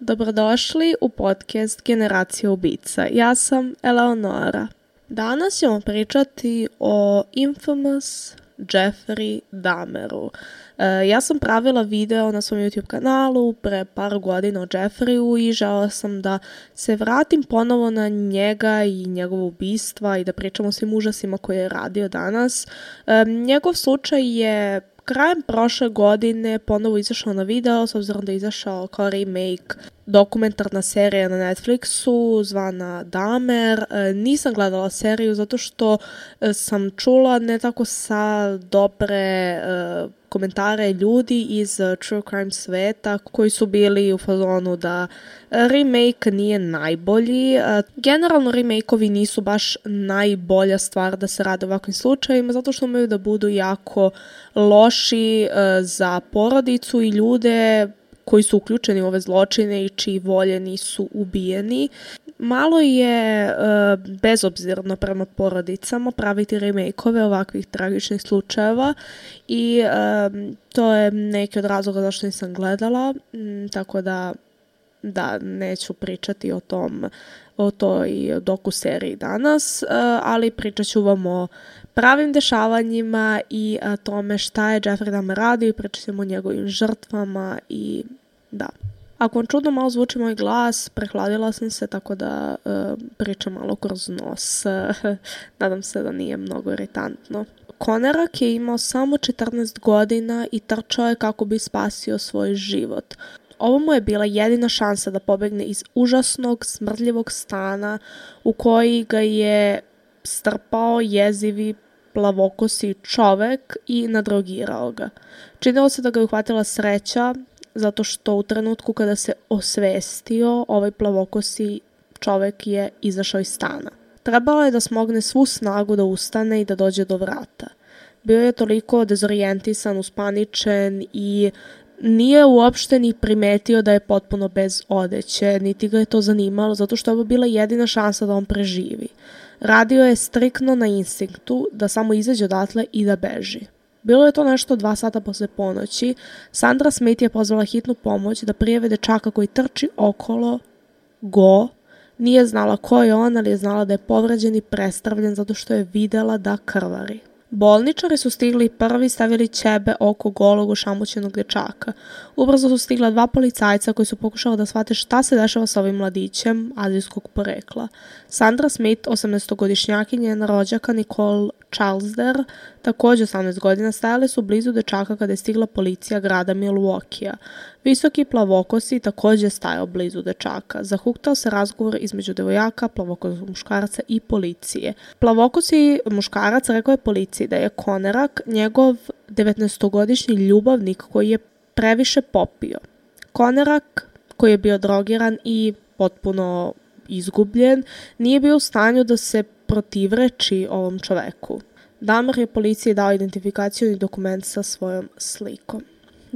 Dobrodošli u podcast Generacija ubica. Ja sam Eleonora. Danas ćemo pričati o infamous Jeffrey Dahmeru. E, ja sam pravila video na svom YouTube kanalu pre par godina o Jeffreyu i žela sam da se vratim ponovo na njega i njegovo ubistva i da pričamo o svim užasima koje je radio danas. E, njegov slučaj je krajem prošle godine ponovo izašao na video, s obzirom da je izašao kao remake dokumentarna serija na Netflixu zvana Damer. E, nisam gledala seriju zato što e, sam čula ne tako sa dobre e, komentare ljudi iz true crime sveta koji su bili u fazonu da remake nije najbolji. Generalno remake-ovi nisu baš najbolja stvar da se rade u ovakvim slučajima zato što imaju da budu jako loši za porodicu i ljude koji su uključeni u ove zločine i čiji volje nisu ubijeni. Malo je uh, bezobzirno prema porodicama praviti remake-ove ovakvih tragičnih slučajeva i uh, to je neki od razloga zašto nisam gledala, m, tako da da neću pričati o tom o toj doku seriji danas, uh, ali pričat ću vam o pravim dešavanjima i a, tome šta je Jeffrey Dahmer radio i pričat ćemo o njegovim žrtvama i da. Ako vam čudno malo zvuči moj glas, prehladila sam se tako da uh, pričam malo kroz nos. Nadam se da nije mnogo iritantno. Konerak je imao samo 14 godina i trčao je kako bi spasio svoj život. Ovo mu je bila jedina šansa da pobegne iz užasnog, smrdljivog stana u koji ga je strpao jezivi plavokosi čovek i nadrogirao ga. Činilo se da ga je uhvatila sreća, zato što u trenutku kada se osvestio, ovaj plavokosi čovek je izašao iz stana. Trebalo je da smogne svu snagu da ustane i da dođe do vrata. Bio je toliko dezorijentisan, uspaničen i nije uopšte ni primetio da je potpuno bez odeće, niti ga je to zanimalo, zato što je bila jedina šansa da on preživi. Radio je striktno na instinktu da samo izađe odatle i da beži. Bilo je to nešto dva sata posle ponoći. Sandra Smith je pozvala hitnu pomoć da prijeve dečaka koji trči okolo go. Nije znala ko je on, ali je znala da je povređen i prestravljen zato što je videla da krvari. Bolničari su stigli prvi stavili ćebe oko golog ušamućenog dečaka. Ubrzo su stigla dva policajca koji su pokušali da shvate šta se dešava sa ovim mladićem azijskog porekla. Sandra Smith, 18-godišnjakinja, njena rođaka Nicole Charlesder, takođe 18 godina, stajali su blizu dečaka kada je stigla policija grada Milwaukee-a. Visoki plavokosi takođe stajao blizu dečaka. Zahuktao se razgovor između devojaka, plavokosog muškarca i policije. Plavokosi muškarac rekao je policiji da je Konerak njegov 19-godišnji ljubavnik koji je previše popio. Konerak, koji je bio drogiran i potpuno izgubljen, nije bio u stanju da se protivreči ovom čoveku. Damar je policiji dao identifikacijoni dokument sa svojom slikom.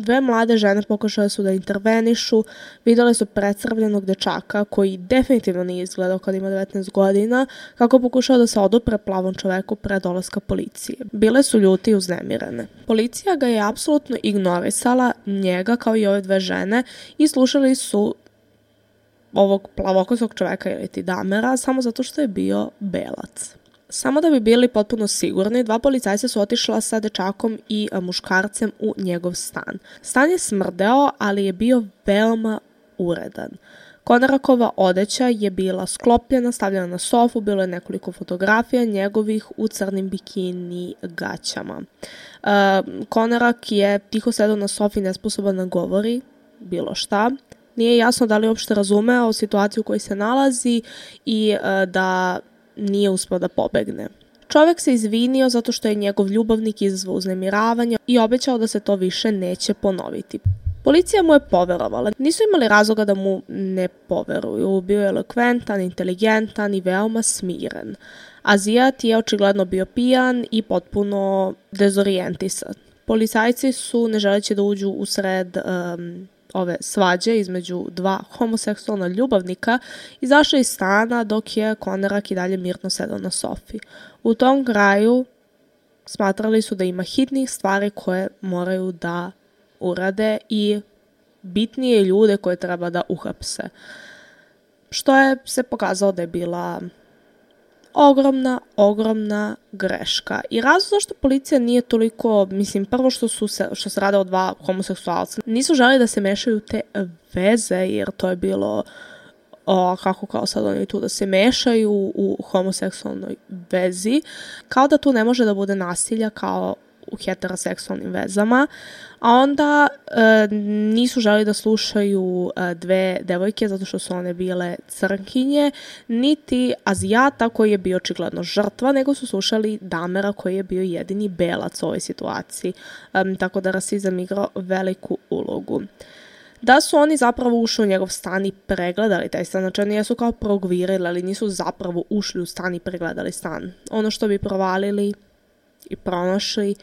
Dve mlade žene pokušale su da intervenišu, videle su precrvljenog dečaka koji definitivno nije izgledao kad ima 19 godina, kako pokušao da se odupre plavom čoveku pre dolaska policije. Bile su ljuti i uznemirene. Policija ga je apsolutno ignorisala, njega kao i ove dve žene, i slušali su ovog plavokosog čoveka ili ti damera samo zato što je bio belac. Samo da bi bili potpuno sigurni, dva policajca su otišla sa dečakom i muškarcem u njegov stan. Stan je smrdeo, ali je bio veoma uredan. Konarakova odeća je bila sklopljena, stavljena na sofu, bilo je nekoliko fotografija njegovih u crnim bikini gaćama. Uh, Konarak je tiho sedao na sofi nesposoban da govori bilo šta. Nije jasno da li uopšte razumeo situaciju u kojoj se nalazi i uh, da nije uspeo da pobegne. Čovek se izvinio zato što je njegov ljubavnik izazvao uznemiravanje i obećao da se to više neće ponoviti. Policija mu je poverovala. Nisu imali razloga da mu ne poveruju. Bio je elokventan, inteligentan i veoma smiren. Azijat je očigledno bio pijan i potpuno dezorijentisan. Policajci su, ne želeći da uđu u sred um, ove svađe između dva homoseksualna ljubavnika izašla iz stana dok je Konerak i dalje mirno sedao na sofi. U tom kraju smatrali su da ima hitnih stvari koje moraju da urade i bitnije ljude koje treba da uhapse. Što je se pokazalo da je bila ogromna, ogromna greška. I razlog zašto policija nije toliko, mislim, prvo što su se, što se rade o dva homoseksualca, nisu želi da se mešaju te veze, jer to je bilo o, kako kao sad oni tu da se mešaju u homoseksualnoj vezi, kao da tu ne može da bude nasilja kao u heteroseksualnim vezama, a onda e, nisu želi da slušaju e, dve devojke zato što su one bile crnkinje, niti Azijata koji je bio očigledno žrtva, nego su slušali Damera koji je bio jedini belac u ovoj situaciji, e, tako da rasizam igrao veliku ulogu da su oni zapravo ušli u njegov stan i pregledali taj stan. Znači oni jesu kao progvirili, ali nisu zapravo ušli u stan i pregledali stan. Ono što bi provalili i pronašli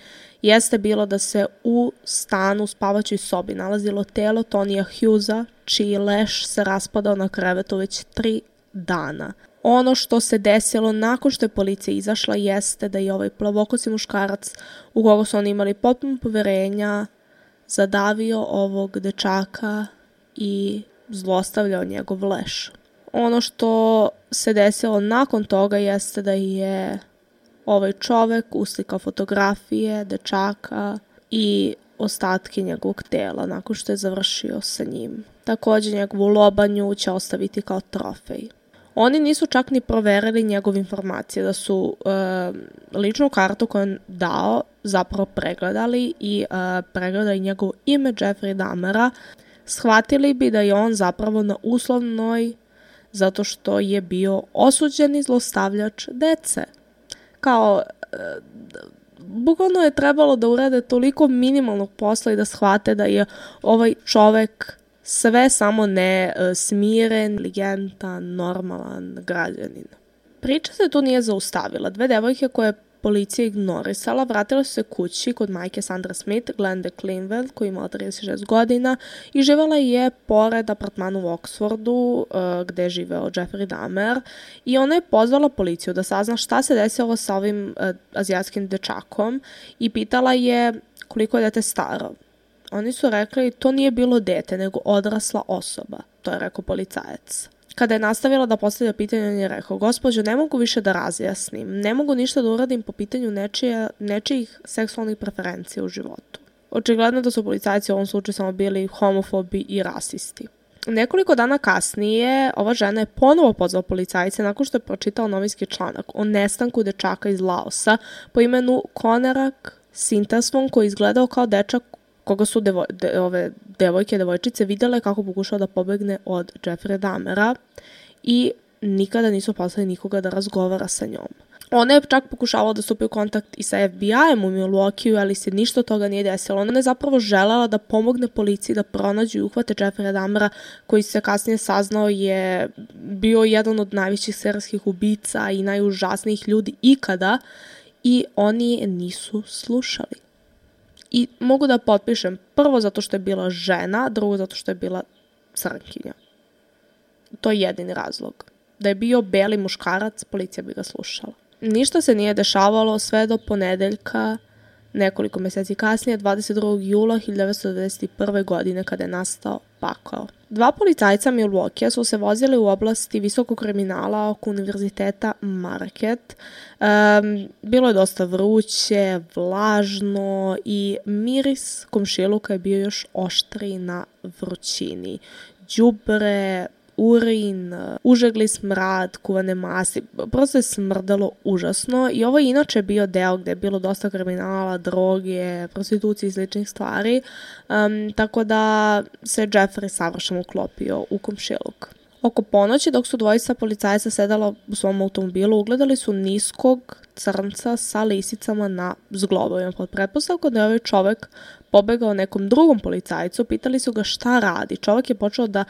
jeste bilo da se u stanu u spavaćoj sobi nalazilo telo Tonija Hughesa, čiji leš se raspadao na krevetu već tri dana. Ono što se desilo nakon što je policija izašla jeste da je ovaj plavokosi muškarac u koga su oni imali potpuno poverenja zadavio ovog dečaka i zlostavljao njegov leš. Ono što se desilo nakon toga jeste da je ovaj čovek uslikao fotografije dečaka i ostatke njegovog tela nakon što je završio sa njim. Takođe njegovu lobanju će ostaviti kao trofej. Oni nisu čak ni proverili njegove informacije, da su e, ličnu kartu koju on dao zapravo pregledali i e, pregledali njegovo ime Jeffrey Damera, shvatili bi da je on zapravo na uslovnoj zato što je bio osuđeni zlostavljač dece kao e, bukvalno je trebalo da urade toliko minimalnog posla i da shvate da je ovaj čovek sve samo ne e, smiren, inteligentan, normalan građanin. Priča se tu nije zaustavila. Dve devojke koje policija ignorisala, vratila se kući kod majke Sandra Smith, Glenda Clinwell, koja imala 36 godina i živala je pored apartmana u Oxfordu, uh, gde je živeo Jeffrey Dahmer i ona je pozvala policiju da sazna šta se desilo sa ovim uh, azijatskim dečakom i pitala je koliko je dete staro. Oni su rekli to nije bilo dete, nego odrasla osoba, to je rekao policajac. Kada je nastavila da postavlja pitanje, on je rekao, gospođo, ne mogu više da razjasnim, ne mogu ništa da uradim po pitanju nečija, nečijih seksualnih preferencija u životu. Očigledno da su policajci u ovom slučaju samo bili homofobi i rasisti. Nekoliko dana kasnije ova žena je ponovo pozvala policajce nakon što je pročitala novinski članak o nestanku dečaka iz Laosa po imenu Konerak Sintasvon koji je izgledao kao dečak koga su devo, de, ove devojke, devojčice videle kako pokušao da pobegne od Jeffrey Damera i nikada nisu poslali nikoga da razgovara sa njom. Ona je čak pokušavala da stupi u kontakt i sa FBI-em u Milwaukee, ali se ništa toga nije desilo. Ona je zapravo želela da pomogne policiji da pronađu i uhvate Jeffrey Dahmera, koji se kasnije saznao je bio jedan od najvećih serijskih ubica i najužasnijih ljudi ikada i oni nisu slušali. I mogu da potpišem prvo zato što je bila žena, drugo zato što je bila crnkinja. To je jedini razlog. Da je bio beli muškarac, policija bi ga slušala. Ništa se nije dešavalo sve do ponedeljka nekoliko meseci kasnije, 22. jula 1991. godine, kada je nastao pakao. Dva policajca Milwaukee su se vozili u oblasti visokog kriminala oko univerziteta Market. Um, bilo je dosta vruće, vlažno i miris komšiluka je bio još oštriji na vrućini. Đubre, urin, užegli smrad, kuvane masi, prosto je smrdalo užasno i ovo je inače bio deo gde je bilo dosta kriminala, droge, prostitucije i sličnih stvari, um, tako da se Jeffrey savršeno uklopio u komšiluk. Oko ponoći, dok su dvojica policajca sedala u svom automobilu, ugledali su niskog crnca sa lisicama na zglobovima. Pod pretpostavkom da je ovaj čovek pobegao nekom drugom policajcu, pitali su ga šta radi. Čovek je počeo da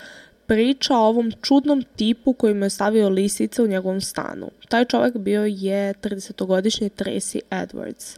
priča o ovom čudnom tipu koji mu je stavio lisice u njegovom stanu. Taj čovek bio je 30-godišnji Tracy Edwards.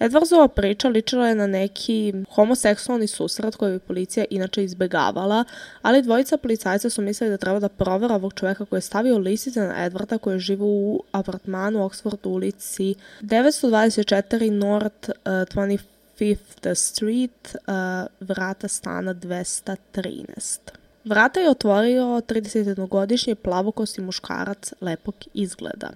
Edwardsova priča ličila je na neki homoseksualni susret koji bi policija inače izbegavala, ali dvojica policajca su mislili da treba da provera ovog čoveka koji je stavio lisice na Edwarda koji je živo u apartmanu u Oxford ulici 924 North uh, 25 Fifth Street, uh, vrata stana 213. Vrata je otvorio 31-godišnji plavokosti muškarac lepog izgleda.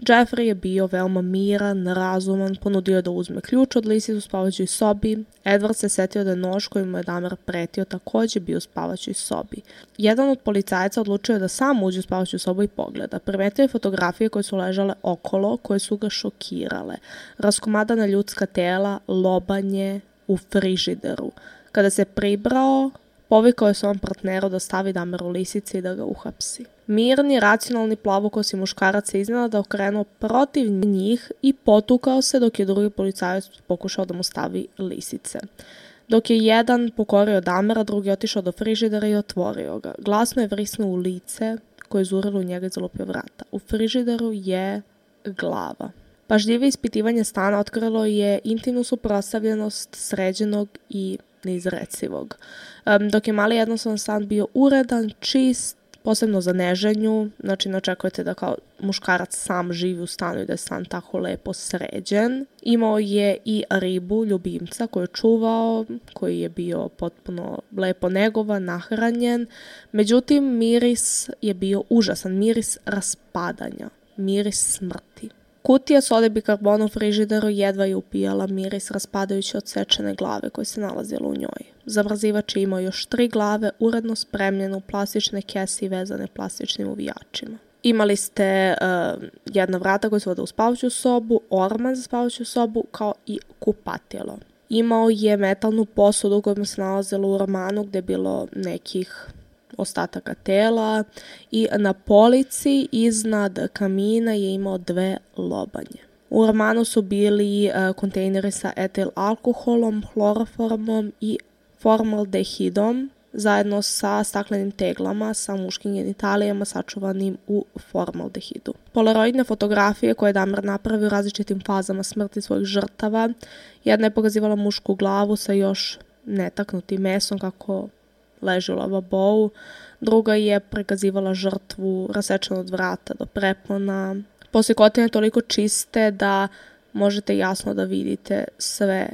Jeffrey je bio veoma miran, razuman, ponudio da uzme ključ od lisice u spavaćoj sobi. Edward se setio da je nož koji mu je Damer pretio takođe bio u spavaćoj sobi. Jedan od policajaca odlučio da sam uđe u spavaću sobu i pogleda. Primetio je fotografije koje su ležale okolo, koje su ga šokirale. Raskomadana ljudska tela, lobanje u frižideru. Kada se pribrao, Povikao je svom partneru da stavi damer u lisice i da ga uhapsi. Mirni, racionalni plavokosi muškarac se da okrenuo protiv njih i potukao se dok je drugi policajac pokušao da mu stavi lisice. Dok je jedan pokorio damera, drugi otišao do frižidera i otvorio ga. Glasno je vrisnuo u lice koje je zurilo u njega i zalupio vrata. U frižideru je glava. Pažljive ispitivanje stana otkrilo je intimnu suprostavljenost sređenog i neizrecivog. Um, dok je mali jednostavan stan bio uredan, čist, posebno za neženju, znači ne očekujete da kao muškarac sam živi u stanu i da je stan tako lepo sređen. Imao je i ribu, ljubimca koju je čuvao, koji je bio potpuno lepo negovan, nahranjen. Međutim, miris je bio užasan, miris raspadanja, miris smrti. Kutija sode bikarbona u frižideru jedva je upijala miris raspadajući od sečene glave koje se nalazilo u njoj. Zamrazivač je imao još tri glave uredno spremljene u plastične kese i vezane plastičnim uvijačima. Imali ste uh, jedna vrata koja se vode u spavaću sobu, orman za spavaću sobu, kao i kupatilo. Imao je metalnu posudu kojom se nalazilo u romanu gde je bilo nekih ostataka tela i na polici iznad kamina je imao dve lobanje. U romanu su bili uh, kontejneri sa etil alkoholom, hloroformom i formaldehidom zajedno sa staklenim teglama sa muškim genitalijama sačuvanim u formaldehidu. Polaroidne fotografije koje je Damer napravio u različitim fazama smrti svojih žrtava, jedna je pokazivala mušku glavu sa još netaknutim mesom kako leži u lavabou, druga je prekazivala žrtvu rasečena od vrata do prepona. Posekotine toliko čiste da možete jasno da vidite sve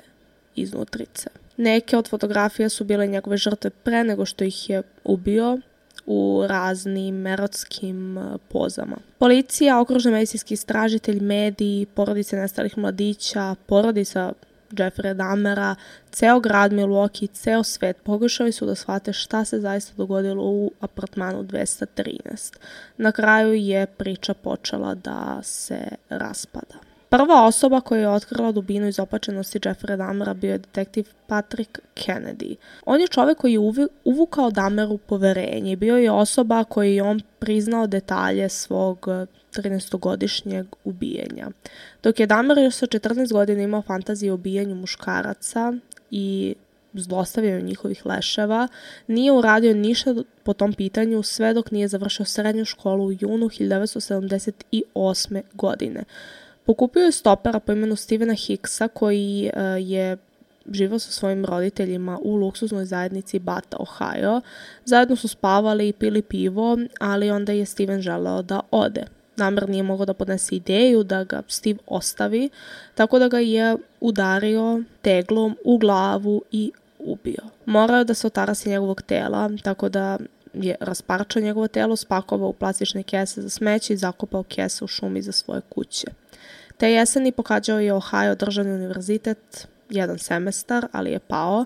iznutrice. Neke od fotografija su bile njegove žrtve pre nego što ih je ubio u raznim erotskim e, pozama. Policija, okružni medicinski istražitelj, mediji, porodice nestalih mladića, porodica Jeffrey Dahmera, ceo grad Milwaukee, ceo svet pokušali su da shvate šta se zaista dogodilo u apartmanu 213. Na kraju je priča počela da se raspada. Prva osoba koja je otkrila dubinu izopačenosti Jeffrey Dahmera bio je detektiv Patrick Kennedy. On je čovek koji je uvukao Dahmeru poverenje bio je osoba koji je on priznao detalje svog 13-godišnjeg ubijenja. Dok je Dahmer još sa 14 godina imao fantaziju o ubijanju muškaraca i zlostavljanju njihovih leševa, nije uradio ništa po tom pitanju sve dok nije završio srednju školu u junu 1978. godine. Pokupio je stopera po imenu Stevena Hicksa koji uh, je živao sa svojim roditeljima u luksuznoj zajednici Bata, Ohio. Zajedno su spavali i pili pivo, ali onda je Steven želeo da ode. Namer nije mogao da podnese ideju da ga Steve ostavi, tako da ga je udario teglom u glavu i ubio. Morao je da se otarasi njegovog tela, tako da je rasparčao njegovo telo, spakovao u plastične kese za smeće i zakopao kese u šumi za svoje kuće. Te jeseni pohađao je Ohio državni univerzitet, jedan semestar, ali je pao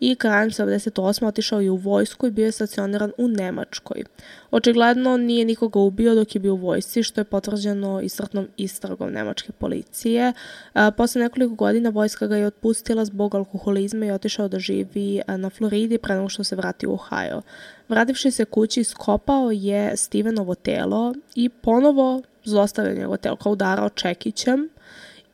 i krajem 78. otišao je u vojsku i bio je stacioniran u Nemačkoj. Očigledno nije nikoga ubio dok je bio u vojsci, što je potvrđeno iscrtnom istragom nemačke policije. Posle nekoliko godina vojska ga je otpustila zbog alkoholizma i otišao da živi na Floridi pre nego što se vrati u Ohio. Vrativši se kući, skopao je Stevenovo telo i ponovo zlostavio njegovo telo kao udarao čekićem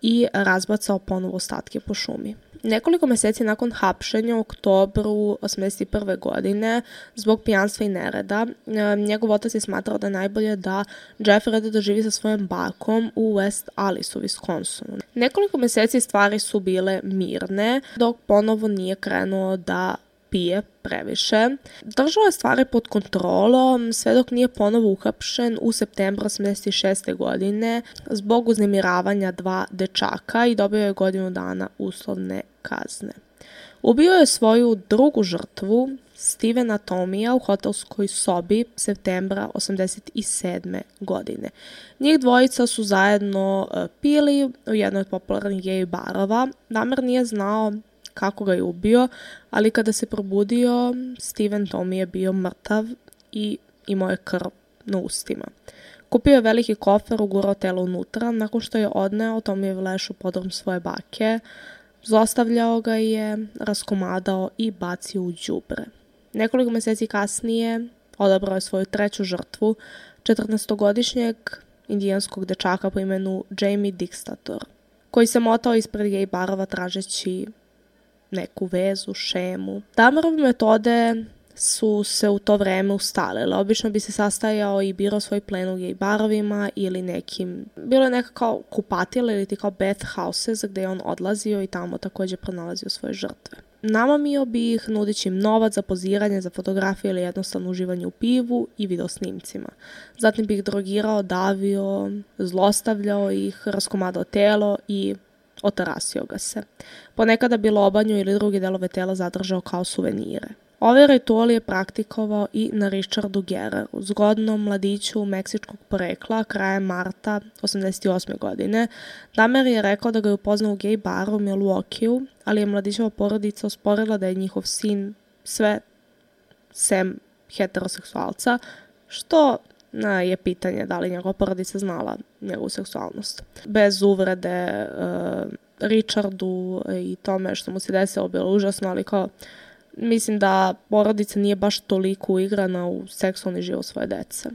i razbacao ponovo ostatke po šumi. Nekoliko meseci nakon hapšenja u oktobru 81. godine zbog pijanstva i nereda, e, njegov otac je smatrao da je najbolje da Jeffrey da živi sa svojim bakom u West Alice u Wisconsinu. Nekoliko meseci stvari su bile mirne, dok ponovo nije krenuo da pije previše. Držao je stvari pod kontrolom sve dok nije ponovo uhapšen u septembru 86. godine zbog uznemiravanja dva dečaka i dobio je godinu dana uslovne kazne. Ubio je svoju drugu žrtvu, Stevena Tomija u hotelskoj sobi septembra 87. godine. Njih dvojica su zajedno e, pili u jednoj od popularnih gej barova. Damer nije znao kako ga je ubio, ali kada se probudio, Steven Tommy je bio mrtav i imao je krv na ustima. Kupio je veliki kofer, ugurao telo unutra, nakon što je odneo Tomijev leš u podrom svoje bake, zlostavljao ga je, raskomadao i bacio u đubre. Nekoliko meseci kasnije odabrao je svoju treću žrtvu, 14-godišnjeg indijanskog dečaka po imenu Jamie Dixtator, koji se motao ispred gej barova tražeći neku vezu, šemu. Damarove metode su se u to vreme ustalile. Obično bi se sastajao i birao svoj plen u gej barovima ili nekim, bilo je neka kao kupatila ili ti kao bath houses gde je on odlazio i tamo takođe pronalazio svoje žrtve. Namamio bi ih nudići im novac za poziranje, za fotografije ili jednostavno uživanje u pivu i videosnimcima. Zatim bi ih drogirao, davio, zlostavljao ih, raskomadao telo i otarasio ga se. Ponekada bi lobanju ili druge delove tela zadržao kao suvenire. Ove ritual je praktikovao i na Richardu Gereru, zgodnom mladiću meksičkog porekla krajem marta 88. godine. Damer je rekao da ga je upoznao u gej baru u Milwaukee, ali je mladićeva porodica osporila da je njihov sin sve sem heteroseksualca, što je pitanje da li njegova porodica znala njegovu seksualnost. Bez uvrede uh, Richardu i tome što mu se desilo bilo užasno, ali kao mislim da porodica nije baš toliko uigrana u seksualni život svoje dece.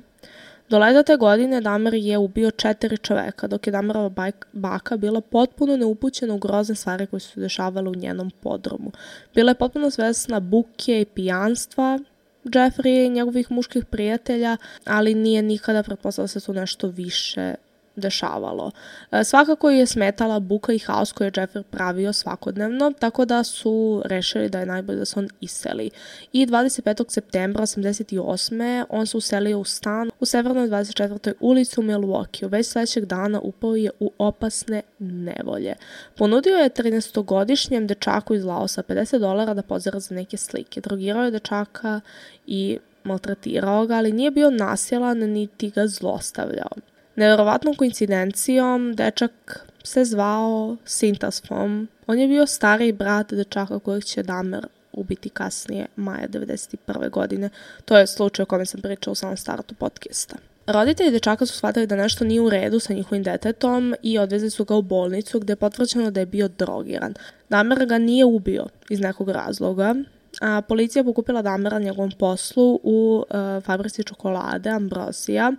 Do leta te godine Damer je ubio četiri čoveka, dok je Damerova baka bila potpuno neupućena u grozne stvari koje su se dešavale u njenom podromu. Bila je potpuno svesna buke i pijanstva, Jeffrey i njegovih muških prijatelja, ali nije nikada da se tu nešto više dešavalo. E, svakako je smetala buka i haos koje je Jeffrey pravio svakodnevno, tako da su rešili da je najbolje da se on iseli. I 25. septembra 88. on se uselio u stan u severnoj 24. ulici u Milwaukee. Već sledećeg dana upao je u opasne nevolje. Ponudio je 13-godišnjem dečaku iz Laosa 50 dolara da pozira za neke slike. Drogirao je dečaka i maltretirao ga, ali nije bio nasilan niti ga zlostavljao. Neverovatnom koincidencijom, dečak se zvao Sintasfom. On je bio stariji brat dečaka kojeg će Damer ubiti kasnije, maja 91. godine. To je slučaj o kome sam pričala u samom startu podcasta. Roditelji dečaka su shvatili da nešto nije u redu sa njihovim detetom i odvezli su ga u bolnicu gde je potvrđeno da je bio drogiran. Damer ga nije ubio iz nekog razloga, a, policija je pokupila Damera njegovom poslu u a, fabrici čokolade Ambrosija.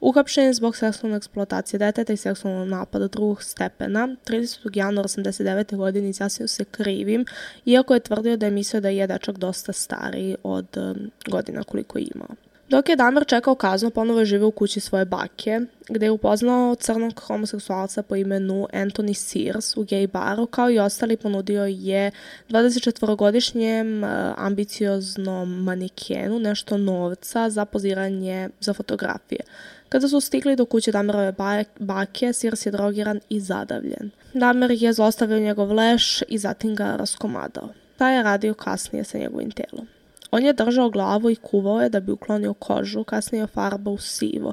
Uhapšen je zbog seksualne eksploatacije deteta i seksualnog napada drugog stepena. 30. januara 89. godine izjasnio se krivim, iako je tvrdio da je mislio da je dečak dosta stariji od um, godina koliko je imao. Dok je Damer čekao kaznu, ponovo je živeo u kući svoje bake, gde je upoznao crnog homoseksualca po imenu Anthony Sears u gay baru, kao i ostali ponudio je 24-godišnjem uh, ambicioznom manikenu nešto novca za poziranje za fotografije. Kada su stigli do kuće Damerove bake, Sears je drogiran i zadavljen. Damer je zostavio njegov leš i zatim ga raskomadao. Ta je radio kasnije sa njegovim telom. On je držao glavu i kuvao je da bi uklonio kožu, kasnije farba u sivo,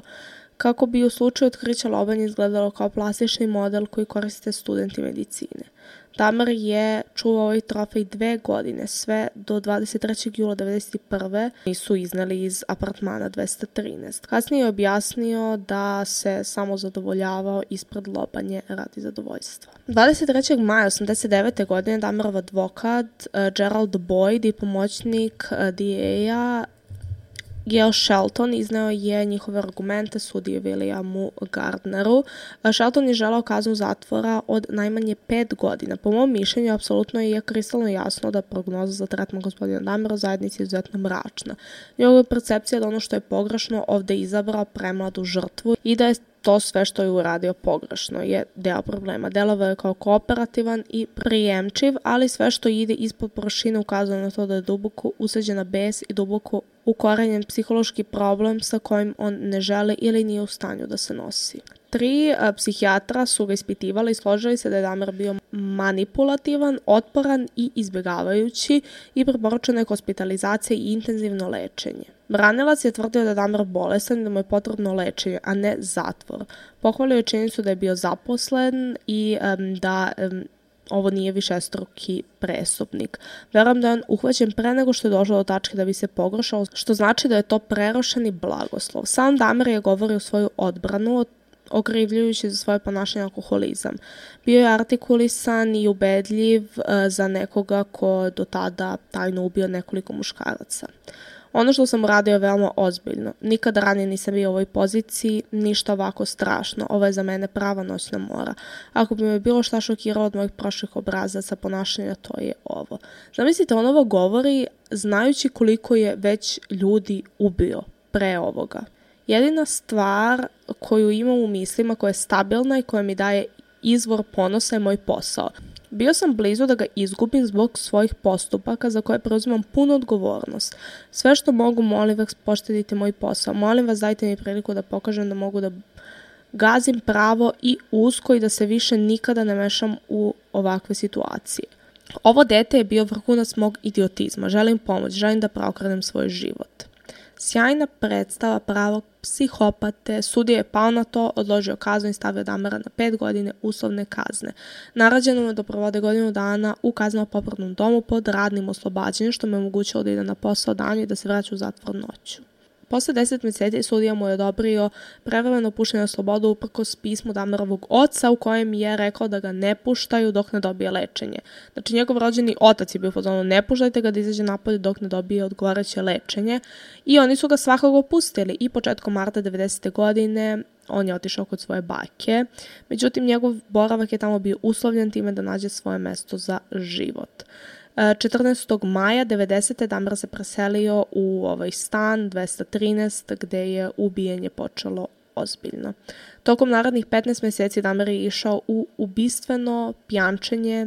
kako bi u slučaju otkrića lobanje izgledalo kao plastični model koji koriste studenti medicine. Damer je čuvao ovaj trofej dve godine, sve do 23. jula 1991. nisu izneli iz apartmana 213. Kasnije je objasnio da se samo zadovoljavao ispred lobanje radi zadovoljstva. 23. maja 89. godine Damerov advokat uh, Gerald Boyd i pomoćnik uh, DA-a Gail Shelton izneo je njihove argumente sudije Williamu Gardneru. Shelton je želao kaznu zatvora od najmanje pet godina. Po mom mišljenju, apsolutno je kristalno jasno da prognoza za tretman gospodina Damera zajednici je izuzetno mračna. Njegova percepcija da ono što je pogrešno ovde izabrao premladu žrtvu i da je to sve što je uradio pogrešno je deo problema. Delovao je kao kooperativan i prijemčiv, ali sve što ide ispod površine ukazuje na to da je duboko usađena bes i duboko ukorenjen psihološki problem sa kojim on ne žele ili nije u stanju da se nosi. Tri a, psihijatra su ga ispitivali i složili se da je Damer bio manipulativan, otporan i izbjegavajući i preporučena je hospitalizacija i intenzivno lečenje. Branilac je tvrdio da je Damer bolesan i da mu je potrebno lečenje, a ne zatvor. Pohvalio je činjenicu da je bio zaposlen i um, da um, ovo nije višestruki presupnik. Verujem da je on uhvaćen pre nego što je došao do tačke da bi se pogoršao, što znači da je to prerošeni blagoslov. Sam Damer je govorio svoju odbranu okrivljujući za svoje ponašanje alkoholizam. Bio je artikulisan i ubedljiv uh, za nekoga ko do tada tajno ubio nekoliko muškaraca. Ono što sam uradio je veoma ozbiljno. Nikada ranije nisam bio u ovoj poziciji, ništa ovako strašno. Ovo je za mene prava noćna mora. Ako bi me bilo šta šokiralo od mojih prošlih obrazaca ponašanja, to je ovo. Zamislite, on ovo govori znajući koliko je već ljudi ubio pre ovoga. Jedina stvar koju imam u mislima, koja je stabilna i koja mi daje izvor ponosa je moj posao. Bio sam blizu da ga izgubim zbog svojih postupaka za koje preuzimam punu odgovornost. Sve što mogu, molim vas, poštedite moj posao. Molim vas, dajte mi priliku da pokažem da mogu da gazim pravo i usko i da se više nikada ne mešam u ovakve situacije. Ovo dete je bio vrhunac mog idiotizma. Želim pomoć, želim da preokrenem svoj život. Sjajna predstava pravog psihopate, sudija je pao na to, odložio kaznu i stavio Damara na pet godine uslovne kazne. Narađeno mu je da provode godinu dana u kazneno-popravnom domu pod radnim oslobađanjem, što me omogućilo da ide na posao danju i da se vraća u zatvor noću. Posle 10 meseci sudija mu je odobrio prevremeno puštenje na slobodu uprkos pismu Damerovog oca u kojem je rekao da ga ne puštaju dok ne dobije lečenje. Znači njegov rođeni otac je bio fazonu ne puštajte ga da izađe napolje dok ne dobije odgovarajuće lečenje i oni su ga svakako pustili i početkom marta 90. godine on je otišao kod svoje bake. Međutim, njegov boravak je tamo bio uslovljen time da nađe svoje mesto za život. 14. maja 90. Damar se preselio u ovaj stan 213 gde je ubijanje počelo ozbiljno. Tokom narednih 15 meseci Damar je išao u ubistveno pjančenje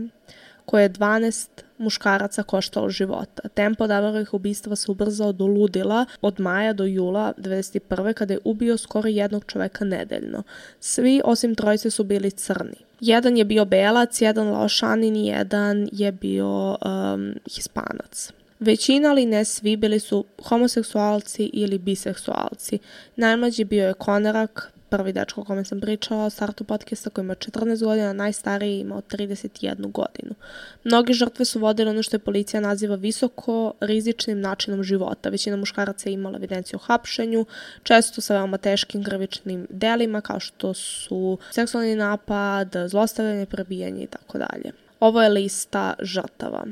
koje je 12 muškaraca koštalo života. Tempo Davarovih ubistva se ubrzao do ludila od maja do jula 1991. kada je ubio skoro jednog čoveka nedeljno. Svi osim trojice su bili crni. Jedan je bio belac, jedan laošanin i jedan je bio um, hispanac. Većina, ali ne svi, bili su homoseksualci ili biseksualci. Najmlađi bio je Konarak, prvi dečko o kome sam pričala, startu podcasta koji ima 14 godina, najstariji imao 31 godinu. Mnogi žrtve su vodile ono što je policija naziva visoko rizičnim načinom života. Većina muškaraca je imala evidenciju o hapšenju, često sa veoma teškim krvičnim delima kao što su seksualni napad, zlostavljanje, prebijanje i tako dalje. Ovo je lista žrtava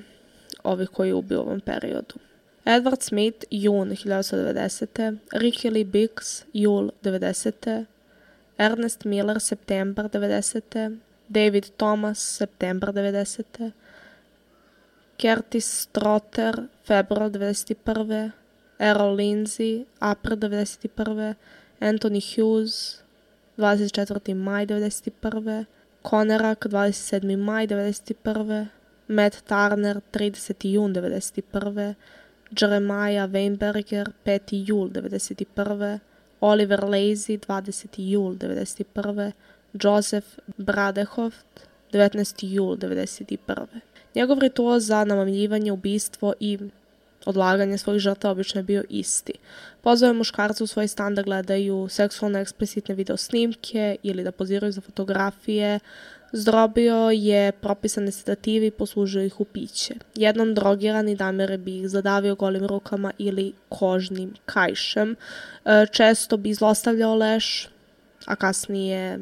ovih koji je ubio u ovom periodu. Edward Smith, jun 1990. Ricky Lee Biggs, jul 90. Ernest Miller, septembar 90. David Thomas, septembar 90. Curtis Strotter, februar 91. Errol Lindsay, april 91. Anthony Hughes, 24. maj 91. Konerak, 27. maj 91. Matt Turner, 30. jun 91. Jeremiah Weinberger, 5. jul 91. Oliver Lazy 20. jul 1991. Joseph Bradehoft 19. jul 1991. Njegov ritual za namamljivanje, ubistvo i odlaganje svojih žrtava obično je bio isti. Pozvao muškarca u svoj stan da gledaju seksualno eksplicitne video snimke ili da poziraju za fotografije, Zdrobio je propisane sedative i poslužio ih u piće. Jednom drogirani Damir bi ih zadavio golim rukama ili kožnim kajšem. E, često bi zlostavljao leš, a kasnije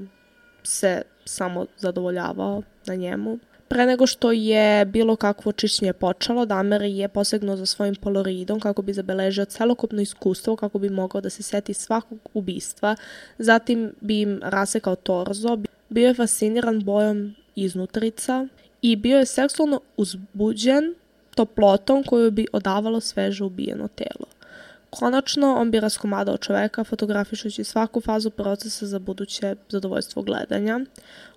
se samo zadovoljavao na njemu. Pre nego što je bilo kakvo čišćenje počelo, Damer je posegnuo za svojim poloridom kako bi zabeležio celokupno iskustvo, kako bi mogao da se seti svakog ubistva. Zatim bi im rasekao torzo, bio je fasciniran bojom iznutrica i bio je seksualno uzbuđen toplotom koju bi odavalo sveže ubijeno telo. Konačno, on bi raskomadao čoveka, fotografišući svaku fazu procesa za buduće zadovoljstvo gledanja.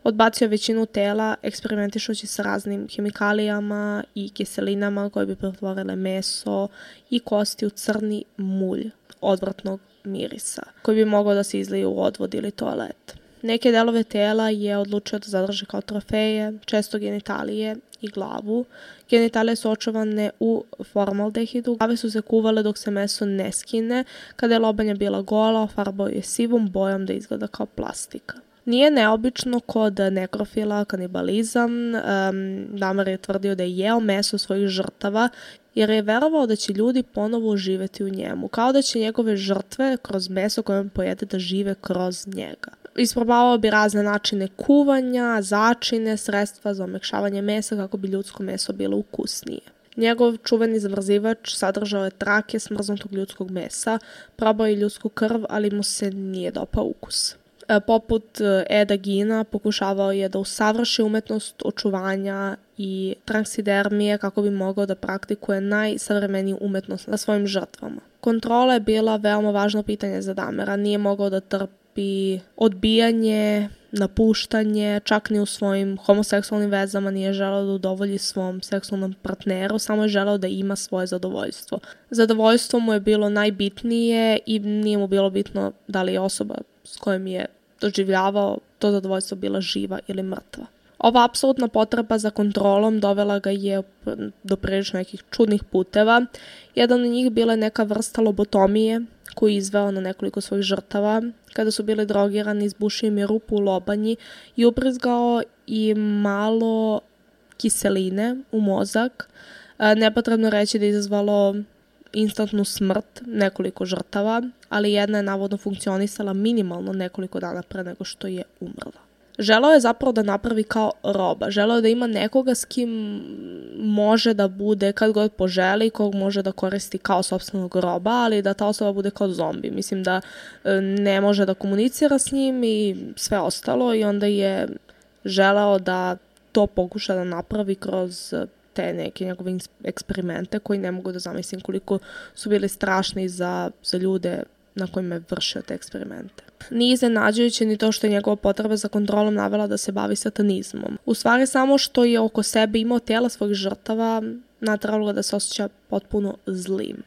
Odbacio većinu tela, eksperimentišući sa raznim hemikalijama i kiselinama koje bi pretvorile meso i kosti u crni mulj odvratnog mirisa, koji bi mogao da se izlije u odvod ili toalet. Neke delove tela je odlučio da zadrži kao trofeje, često genitalije i glavu. Genitalije su očuvane u formaldehidu, glave su se kuvale dok se meso ne skine, kada je lobanja bila gola, farbao je sivom bojom da izgleda kao plastika. Nije neobično kod nekrofila kanibalizam. Um, Damar je tvrdio da je jeo meso svojih žrtava jer je verovao da će ljudi ponovo uživati u njemu, kao da će njegove žrtve kroz meso koje on pojede da žive kroz njega. Isprobavao bi razne načine kuvanja, začine, sredstva za omekšavanje mesa kako bi ljudsko meso bilo ukusnije. Njegov čuveni zamrzivač sadržao je trake smrznutog ljudskog mesa, probao je ljudsku krv, ali mu se nije dopao ukus. E, poput e, Eda Gina pokušavao je da usavrši umetnost očuvanja i tranksidermije kako bi mogao da praktikuje najsavremeniju umetnost na svojim žrtvama. Kontrola je bila veoma važno pitanje za Damera, nije mogao da trpi odbijanje, napuštanje, čak ni u svojim homoseksualnim vezama nije želeo da udovolji svom seksualnom partneru, samo je želeo da ima svoje zadovoljstvo. Zadovoljstvo mu je bilo najbitnije i nije mu bilo bitno da li je osoba s kojom je doživljavao to zadovoljstvo bila živa ili mrtva. Ova apsolutna potreba za kontrolom dovela ga je do prilično nekih čudnih puteva. Jedan od njih bila je neka vrsta lobotomije koju je izveo na nekoliko svojih žrtava. Kada su bili drogirani, izbušio im je rupu u lobanji i ubrizgao i malo kiseline u mozak. E, nepotrebno reći da je izazvalo instantnu smrt nekoliko žrtava, ali jedna je navodno funkcionisala minimalno nekoliko dana pre nego što je umrla. Želao je zapravo da napravi kao roba. Želao je da ima nekoga s kim može da bude kad god poželi, kog može da koristi kao sobstvenog roba, ali da ta osoba bude kao zombi. Mislim da e, ne može da komunicira s njim i sve ostalo i onda je želao da to pokuša da napravi kroz te neke njegove eksperimente koji ne mogu da zamislim koliko su bili strašni za, za ljude na kojima je vršio te eksperimente. Nije iznenađujuće ni to što je njegova potreba za kontrolom navela da se bavi satanizmom. U stvari samo što je oko sebe imao tela svojih žrtava, natralo da se osjeća potpuno zlim.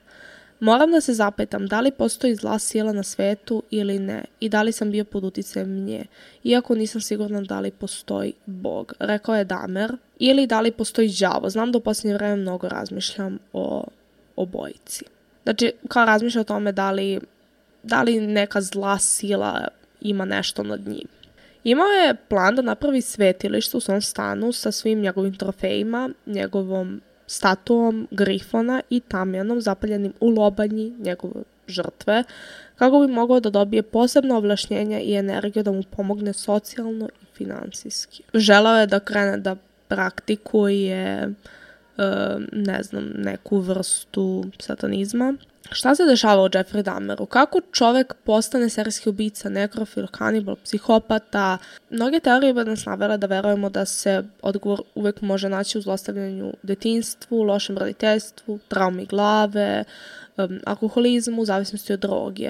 Moram da se zapetam da li postoji zla sila na svetu ili ne i da li sam bio pod uticajem nje, iako nisam sigurna da li postoji Bog, rekao je Damer, ili da li postoji đavo. Znam da u posljednje vreme mnogo razmišljam o obojici. Znači, kao razmišljam o tome da li, da li neka zla sila ima nešto nad njim. Imao je plan da napravi svetilište u svom stanu sa svim njegovim trofejima, njegovom statuom Grifona i Tamjanom zapaljenim u lobanji njegove žrtve, kako bi mogao da dobije posebno ovlašnjenja i energiju da mu pomogne socijalno i finansijski. Želao je da krene da praktikuje ne znam, neku vrstu satanizma. Šta se dešava u Jeffrey Dahmeru? Kako čovek postane serijski ubica, nekrofil, kanibal, psihopata? Mnoge teorije bi nas navele da verujemo da se odgovor uvek može naći u zlostavljanju detinstvu, lošem roditeljstvu, traumi glave, um, alkoholizmu, zavisnosti od droge.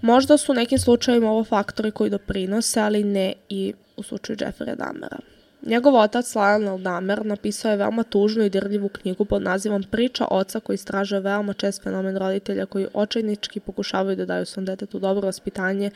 Možda su u nekim slučajima ovo faktori koji doprinose, ali ne i u slučaju Jeffrey Dahmera. Njegov otac Lionel Damer napisao je veoma tužnu i dirljivu knjigu pod nazivom Priča oca koji istražuje veoma čest fenomen roditelja koji očajnički pokušavaju da daju svom detetu dobro vaspitanje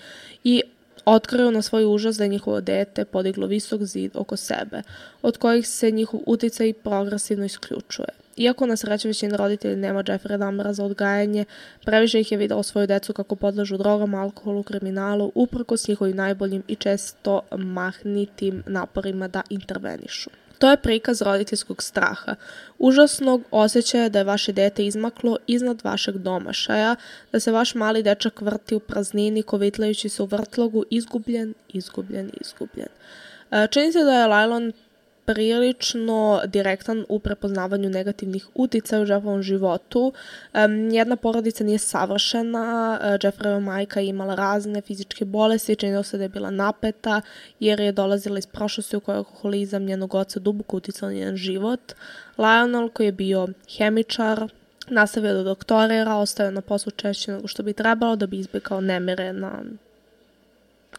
i otkriju na svoj užas da je njihovo dete podiglo visok zid oko sebe, od kojih se njihov uticaj progresivno isključuje. Iako na sreću većina roditelja nema Jeffrey Dahmera za odgajanje, previše ih je videlo svoju decu kako podležu drogama, alkoholu, kriminalu, uprkos njihovim najboljim i često mahnitim naporima da intervenišu. To je prikaz roditeljskog straha, užasnog osjećaja da je vaše dete izmaklo iznad vašeg domašaja, da se vaš mali dečak vrti u praznini kovitlajući se u vrtlogu, izgubljen, izgubljen, izgubljen. E, čini se da je Lajlon prilično direktan u prepoznavanju negativnih uticaja u Jeffovom životu. Um, jedna porodica nije savršena, uh, Jeffreyova majka je imala razne fizičke bolesti, činilo se da je bila napeta jer je dolazila iz prošlosti u kojoj alkoholizam njenog oca duboko uticao na njen život. Lionel koji je bio hemičar, Nastavio da doktorira, ostaje na poslu češće nego što bi trebalo da bi izbjegao nemire na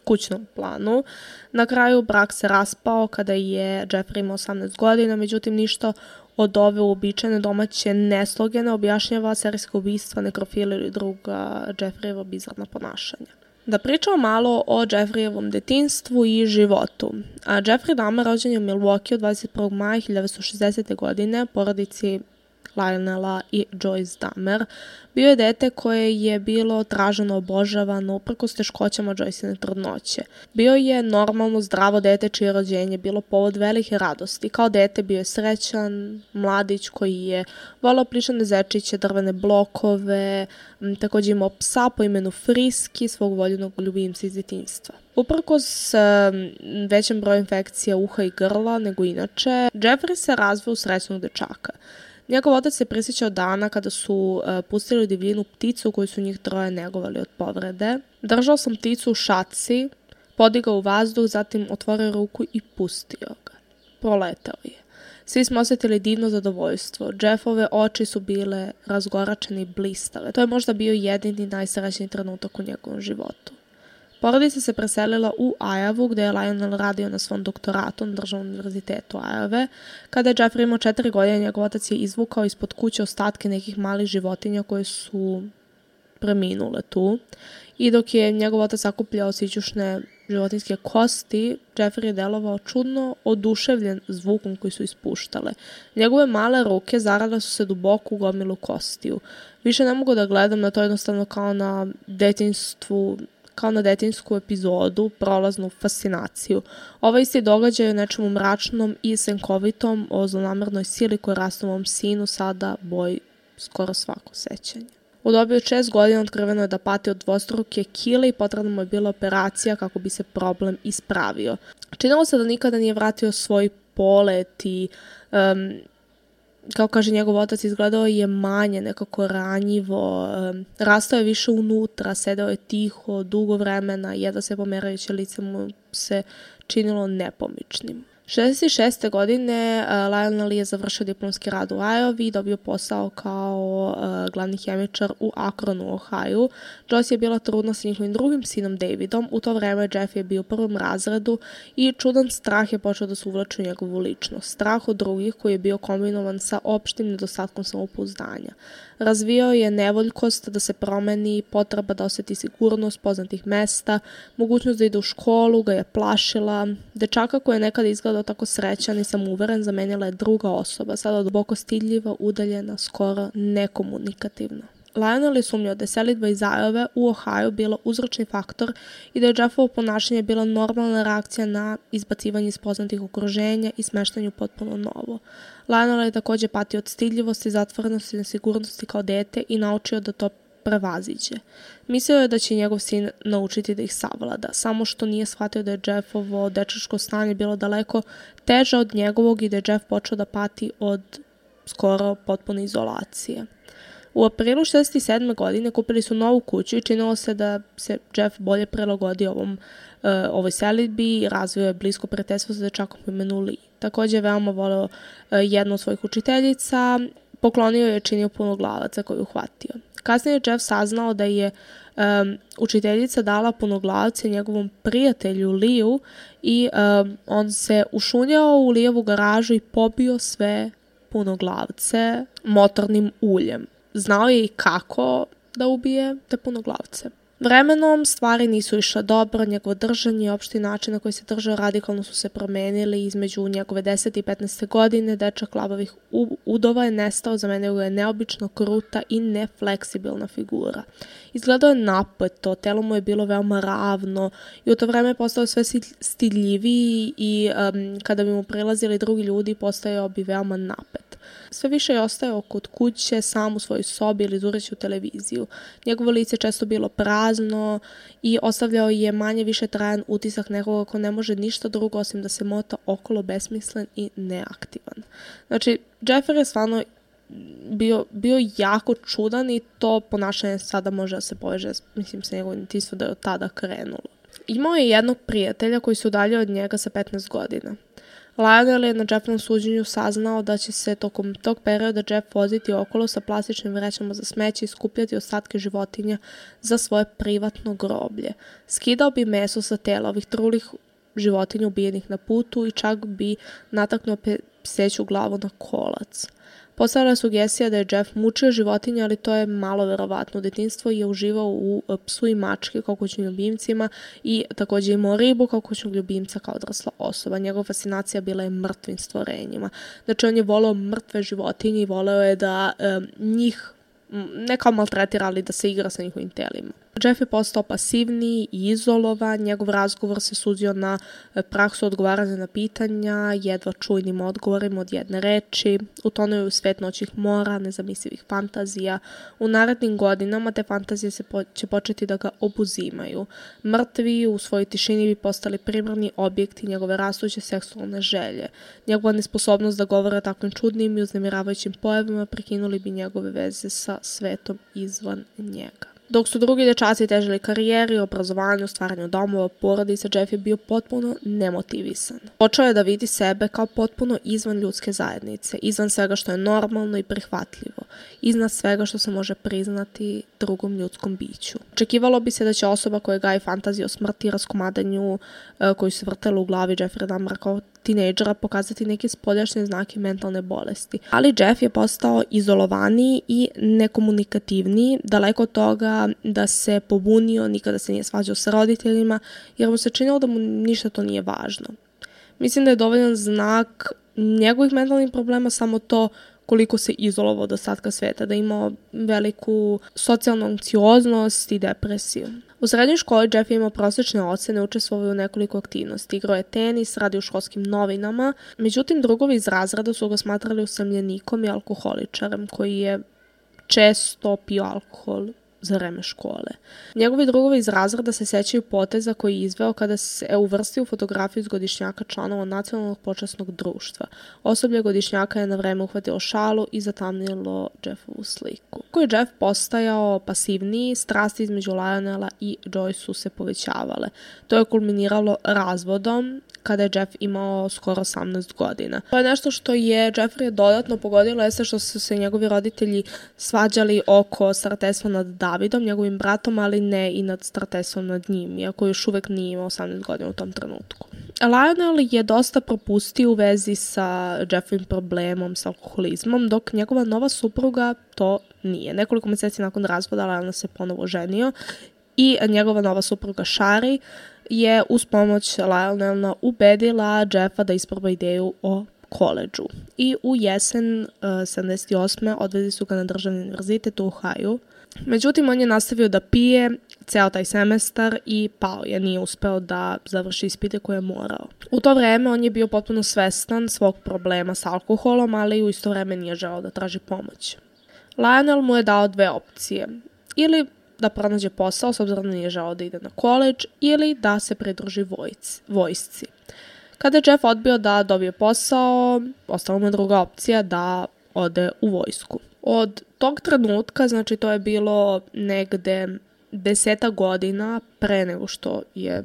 kućnom planu. Na kraju brak se raspao kada je Jeffrey imao 18 godina, međutim ništa od ove uobičajene domaće nesloge ne objašnjava serijska ubistva, nekrofila ili druga Jeffreyevo bizarna ponašanja. Da pričamo malo o Jeffreyevom detinstvu i životu. A Jeffrey Dahmer rođen je u Milwaukee 21. maja 1960. godine, porodici Lionela i Joyce Dahmer. Bio je dete koje je bilo traženo obožavano uprkos teškoćama Joyceine trudnoće. Bio je normalno zdravo dete čije rođenje bilo povod velike radosti. Kao dete bio je srećan, mladić koji je volao plišane zečiće, drvene blokove, takođe imao psa po imenu Friski, svog voljenog ljubimca iz detinstva. Uprkos većem broju infekcija uha i grla nego inače, Jeffrey se razvio u srećnog dečaka. Njegov otac se prisjećao dana kada su uh, pustili u divljinu pticu koju su njih troje negovali od povrede. Držao sam pticu u šaci, podigao u vazduh, zatim otvorio ruku i pustio ga. Proletao je. Svi smo osetili divno zadovoljstvo. Jeffove oči su bile razgoračene i blistave. To je možda bio jedini najsrećniji trenutak u njegovom životu. Porodica se preselila u Ajavu, gde je Lionel radio na svom doktoratu na državnom univerzitetu Ajave. Kada je Jeffrey imao četiri godine, njegov otac je izvukao ispod kuće ostatke nekih malih životinja koje su preminule tu. I dok je njegov otac sakupljao sićušne životinske kosti, Jeffrey je delovao čudno oduševljen zvukom koji su ispuštale. Njegove male ruke zarada su se duboko u gomilu kostiju. Više ne mogu da gledam na to jednostavno kao na detinstvu kao na detinsku epizodu, prolaznu fascinaciju. Ovaj isti događaj je nečemu mračnom i senkovitom o zlonamernoj sili koja rastu u ovom sinu sada boj skoro svako sećanje. U dobi od šest godina otkriveno je da pati od dvostruke kile i potrebna mu je bila operacija kako bi se problem ispravio. Činilo se da nikada nije vratio svoj polet i um, kao kaže njegov otac, izgledao je manje, nekako ranjivo, rastao je više unutra, sedao je tiho, dugo vremena, jedva se pomerajuće lice mu se činilo nepomičnim. 66. godine uh, Lionel je završio diplomski rad u Iowa i dobio posao kao uh, glavni hemičar u Akronu, Ohio. Joyce je bila trudna sa njihovim drugim sinom Davidom. U to vreme Jeff je bio u prvom razredu i čudan strah je počeo da se uvlači u njegovu ličnost. Strah od drugih koji je bio kombinovan sa opštim nedostatkom samopouzdanja. Razvijao je nevoljkost da se promeni, potreba da oseti sigurnost poznatih mesta, mogućnost da ide u školu ga je plašila. Dečaka koja je nekada izgledao tako srećan i samouveren zamenjala je druga osoba, sada duboko stidljiva, udaljena, skoro nekomunikativna. Lionel je sumnjao da je selitba iz Ajove u Ohio bila uzročni faktor i da je Jeffovo ponašanje bila normalna reakcija na izbacivanje iz poznatih okruženja i smeštanju potpuno novo. Lionel je takođe patio od stidljivosti, zatvorenosti i nesigurnosti kao dete i naučio da to prevaziđe. Mislio je da će njegov sin naučiti da ih savlada, samo što nije shvatio da je Jeffovo dečačko stanje bilo daleko teže od njegovog i da je Jeff počeo da pati od skoro potpune izolacije. U aprilu 67. godine kupili su novu kuću i činilo se da se Jeff bolje prilagodio ovom, uh, ovoj selitbi i razvio je blisko prijateljstvo sa dečakom po imenu Lee. Takođe je veoma voleo uh, jednu od svojih učiteljica, poklonio je činio puno glavaca koju uhvatio. Kasnije je Jeff saznao da je um, učiteljica dala punoglavce njegovom prijatelju Liju i um, on se ušunjao u Lijevu garažu i pobio sve punoglavce motornim uljem znao je i kako da ubije te punoglavce. Vremenom stvari nisu išle dobro, njegovo držanje i opšti način na koji se držao radikalno su se promenili između njegove 10. i 15. godine. Dečak labavih udova je nestao, za mene je neobično kruta i nefleksibilna figura. Izgledao je napeto, telo mu je bilo veoma ravno i u to vreme je postao sve stidljiviji i um, kada bi mu prilazili drugi ljudi postajao bi veoma napet. Sve više je ostajao kod kuće, sam u svojoj sobi ili zureći u televiziju. Njegovo lice često bilo prazno i ostavljao je manje više trajan utisak nekoga ko ne može ništa drugo osim da se mota okolo besmislen i neaktivan. Znači, Jeffrey je stvarno bio, bio jako čudan i to ponašanje sada može da se poveže, mislim, sa njegovim detinstvom da je od tada krenulo. Imao je jednog prijatelja koji se udaljio od njega sa 15 godina. Lionel je na Jeffovom suđenju saznao da će se tokom tog perioda Jeff voziti okolo sa plastičnim vrećama za smeće i skupljati ostatke životinja za svoje privatno groblje. Skidao bi meso sa tela ovih trulih životinja ubijenih na putu i čak bi nataknuo pseću glavu na kolac. Postavila sugestija da je Jeff mučio životinje, ali to je malo verovatno. U detinstvu je uživao u e, psu i mačke kao kućnim ljubimcima i takođe imao ribu kao kućnog ljubimca kao odrasla osoba. Njegova fascinacija bila je mrtvim stvorenjima. Znači on je volao mrtve životinje i voleo je da um, njih ne kao maltretira, ali da se igra sa njihovim telima. Jeff je postao pasivniji i izolovan, njegov razgovor se sudio na e, praksu odgovaranja na pitanja, jedva čujnim odgovorima od jedne reči, utonuo u svet noćih mora, nezamislivih fantazija. U narednim godinama te fantazije se po, će početi da ga obuzimaju. Mrtvi u svojoj tišini bi postali primarni objekti njegove rastuće seksualne želje. Njegova nesposobnost da govore o takvim čudnim i uznemiravajućim pojavama prekinuli bi njegove veze sa svetom izvan njega. Dok su drugi dečaci težili karijeri, obrazovanju, stvaranju domova, porodica, Jeff je bio potpuno nemotivisan. Počeo je da vidi sebe kao potpuno izvan ljudske zajednice, izvan svega što je normalno i prihvatljivo, iznad svega što se može priznati drugom ljudskom biću. Očekivalo bi se da će osoba koja gaji fantaziju o smrti i raskomadanju e, koju se vrtela u glavi Jeffrey Dahmera kao tinejdžera pokazati neke spoljašnje znake mentalne bolesti. Ali Jeff je postao izolovaniji i nekomunikativniji, daleko od toga da se pobunio, nikada se nije svađao sa roditeljima, jer mu se činilo da mu ništa to nije važno. Mislim da je dovoljan znak njegovih mentalnih problema samo to koliko se izolovao od ostatka sveta, da imao veliku socijalnu anksioznost i depresiju. U srednjoj školi Jeff je imao prosječne ocene, učestvovao u nekoliko aktivnosti. Igrao je tenis, radio u školskim novinama, međutim drugovi iz razreda su ga smatrali usamljenikom i alkoholičarem koji je često pio alkohol za vreme škole. Njegovi drugovi iz razreda se sećaju poteza koji je izveo kada se uvrstio u fotografiju iz godišnjaka članova nacionalnog počasnog društva. Osoblje godišnjaka je na vreme uhvatilo šalu i zatamnilo Jeffovu sliku. Koji je Jeff postajao pasivniji, strasti između Lionela i Joy su se povećavale. To je kulminiralo razvodom kada je Jeff imao skoro 18 godina. To je nešto što je Jeffrey dodatno pogodilo jeste što su se njegovi roditelji svađali oko starateljstva nad Davidom, njegovim bratom, ali ne i nad starateljstvom nad njim, iako još uvek nije imao 18 godina u tom trenutku. Lionel je dosta propustio u vezi sa Jeffreyim problemom sa alkoholizmom, dok njegova nova supruga to nije. Nekoliko meseci nakon razvoda Lionel se ponovo ženio i njegova nova supruga Shari je uz pomoć Lionela ubedila Jeffa da isproba ideju o koleđu. I u jesen uh, 78. odvezi su ga na državni univerzitet u Ohio. Međutim, on je nastavio da pije ceo taj semestar i pao je, nije uspeo da završi ispite koje je morao. U to vreme on je bio potpuno svestan svog problema sa alkoholom, ali u isto vreme nije želao da traži pomoć. Lionel mu je dao dve opcije. Ili da pronađe posao s obzirom da nije žao da ide na koleđ ili da se pridruži vojci, vojsci. Kada je Jeff odbio da dobije posao, ostala mu je druga opcija da ode u vojsku. Od tog trenutka, znači to je bilo negde deseta godina pre nego što je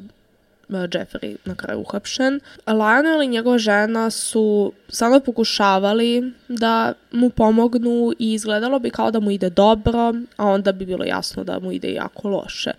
Jeffrey na kraju uhapšen. Lionel i njegova žena su samo pokušavali da mu pomognu i izgledalo bi kao da mu ide dobro, a onda bi bilo jasno da mu ide jako loše.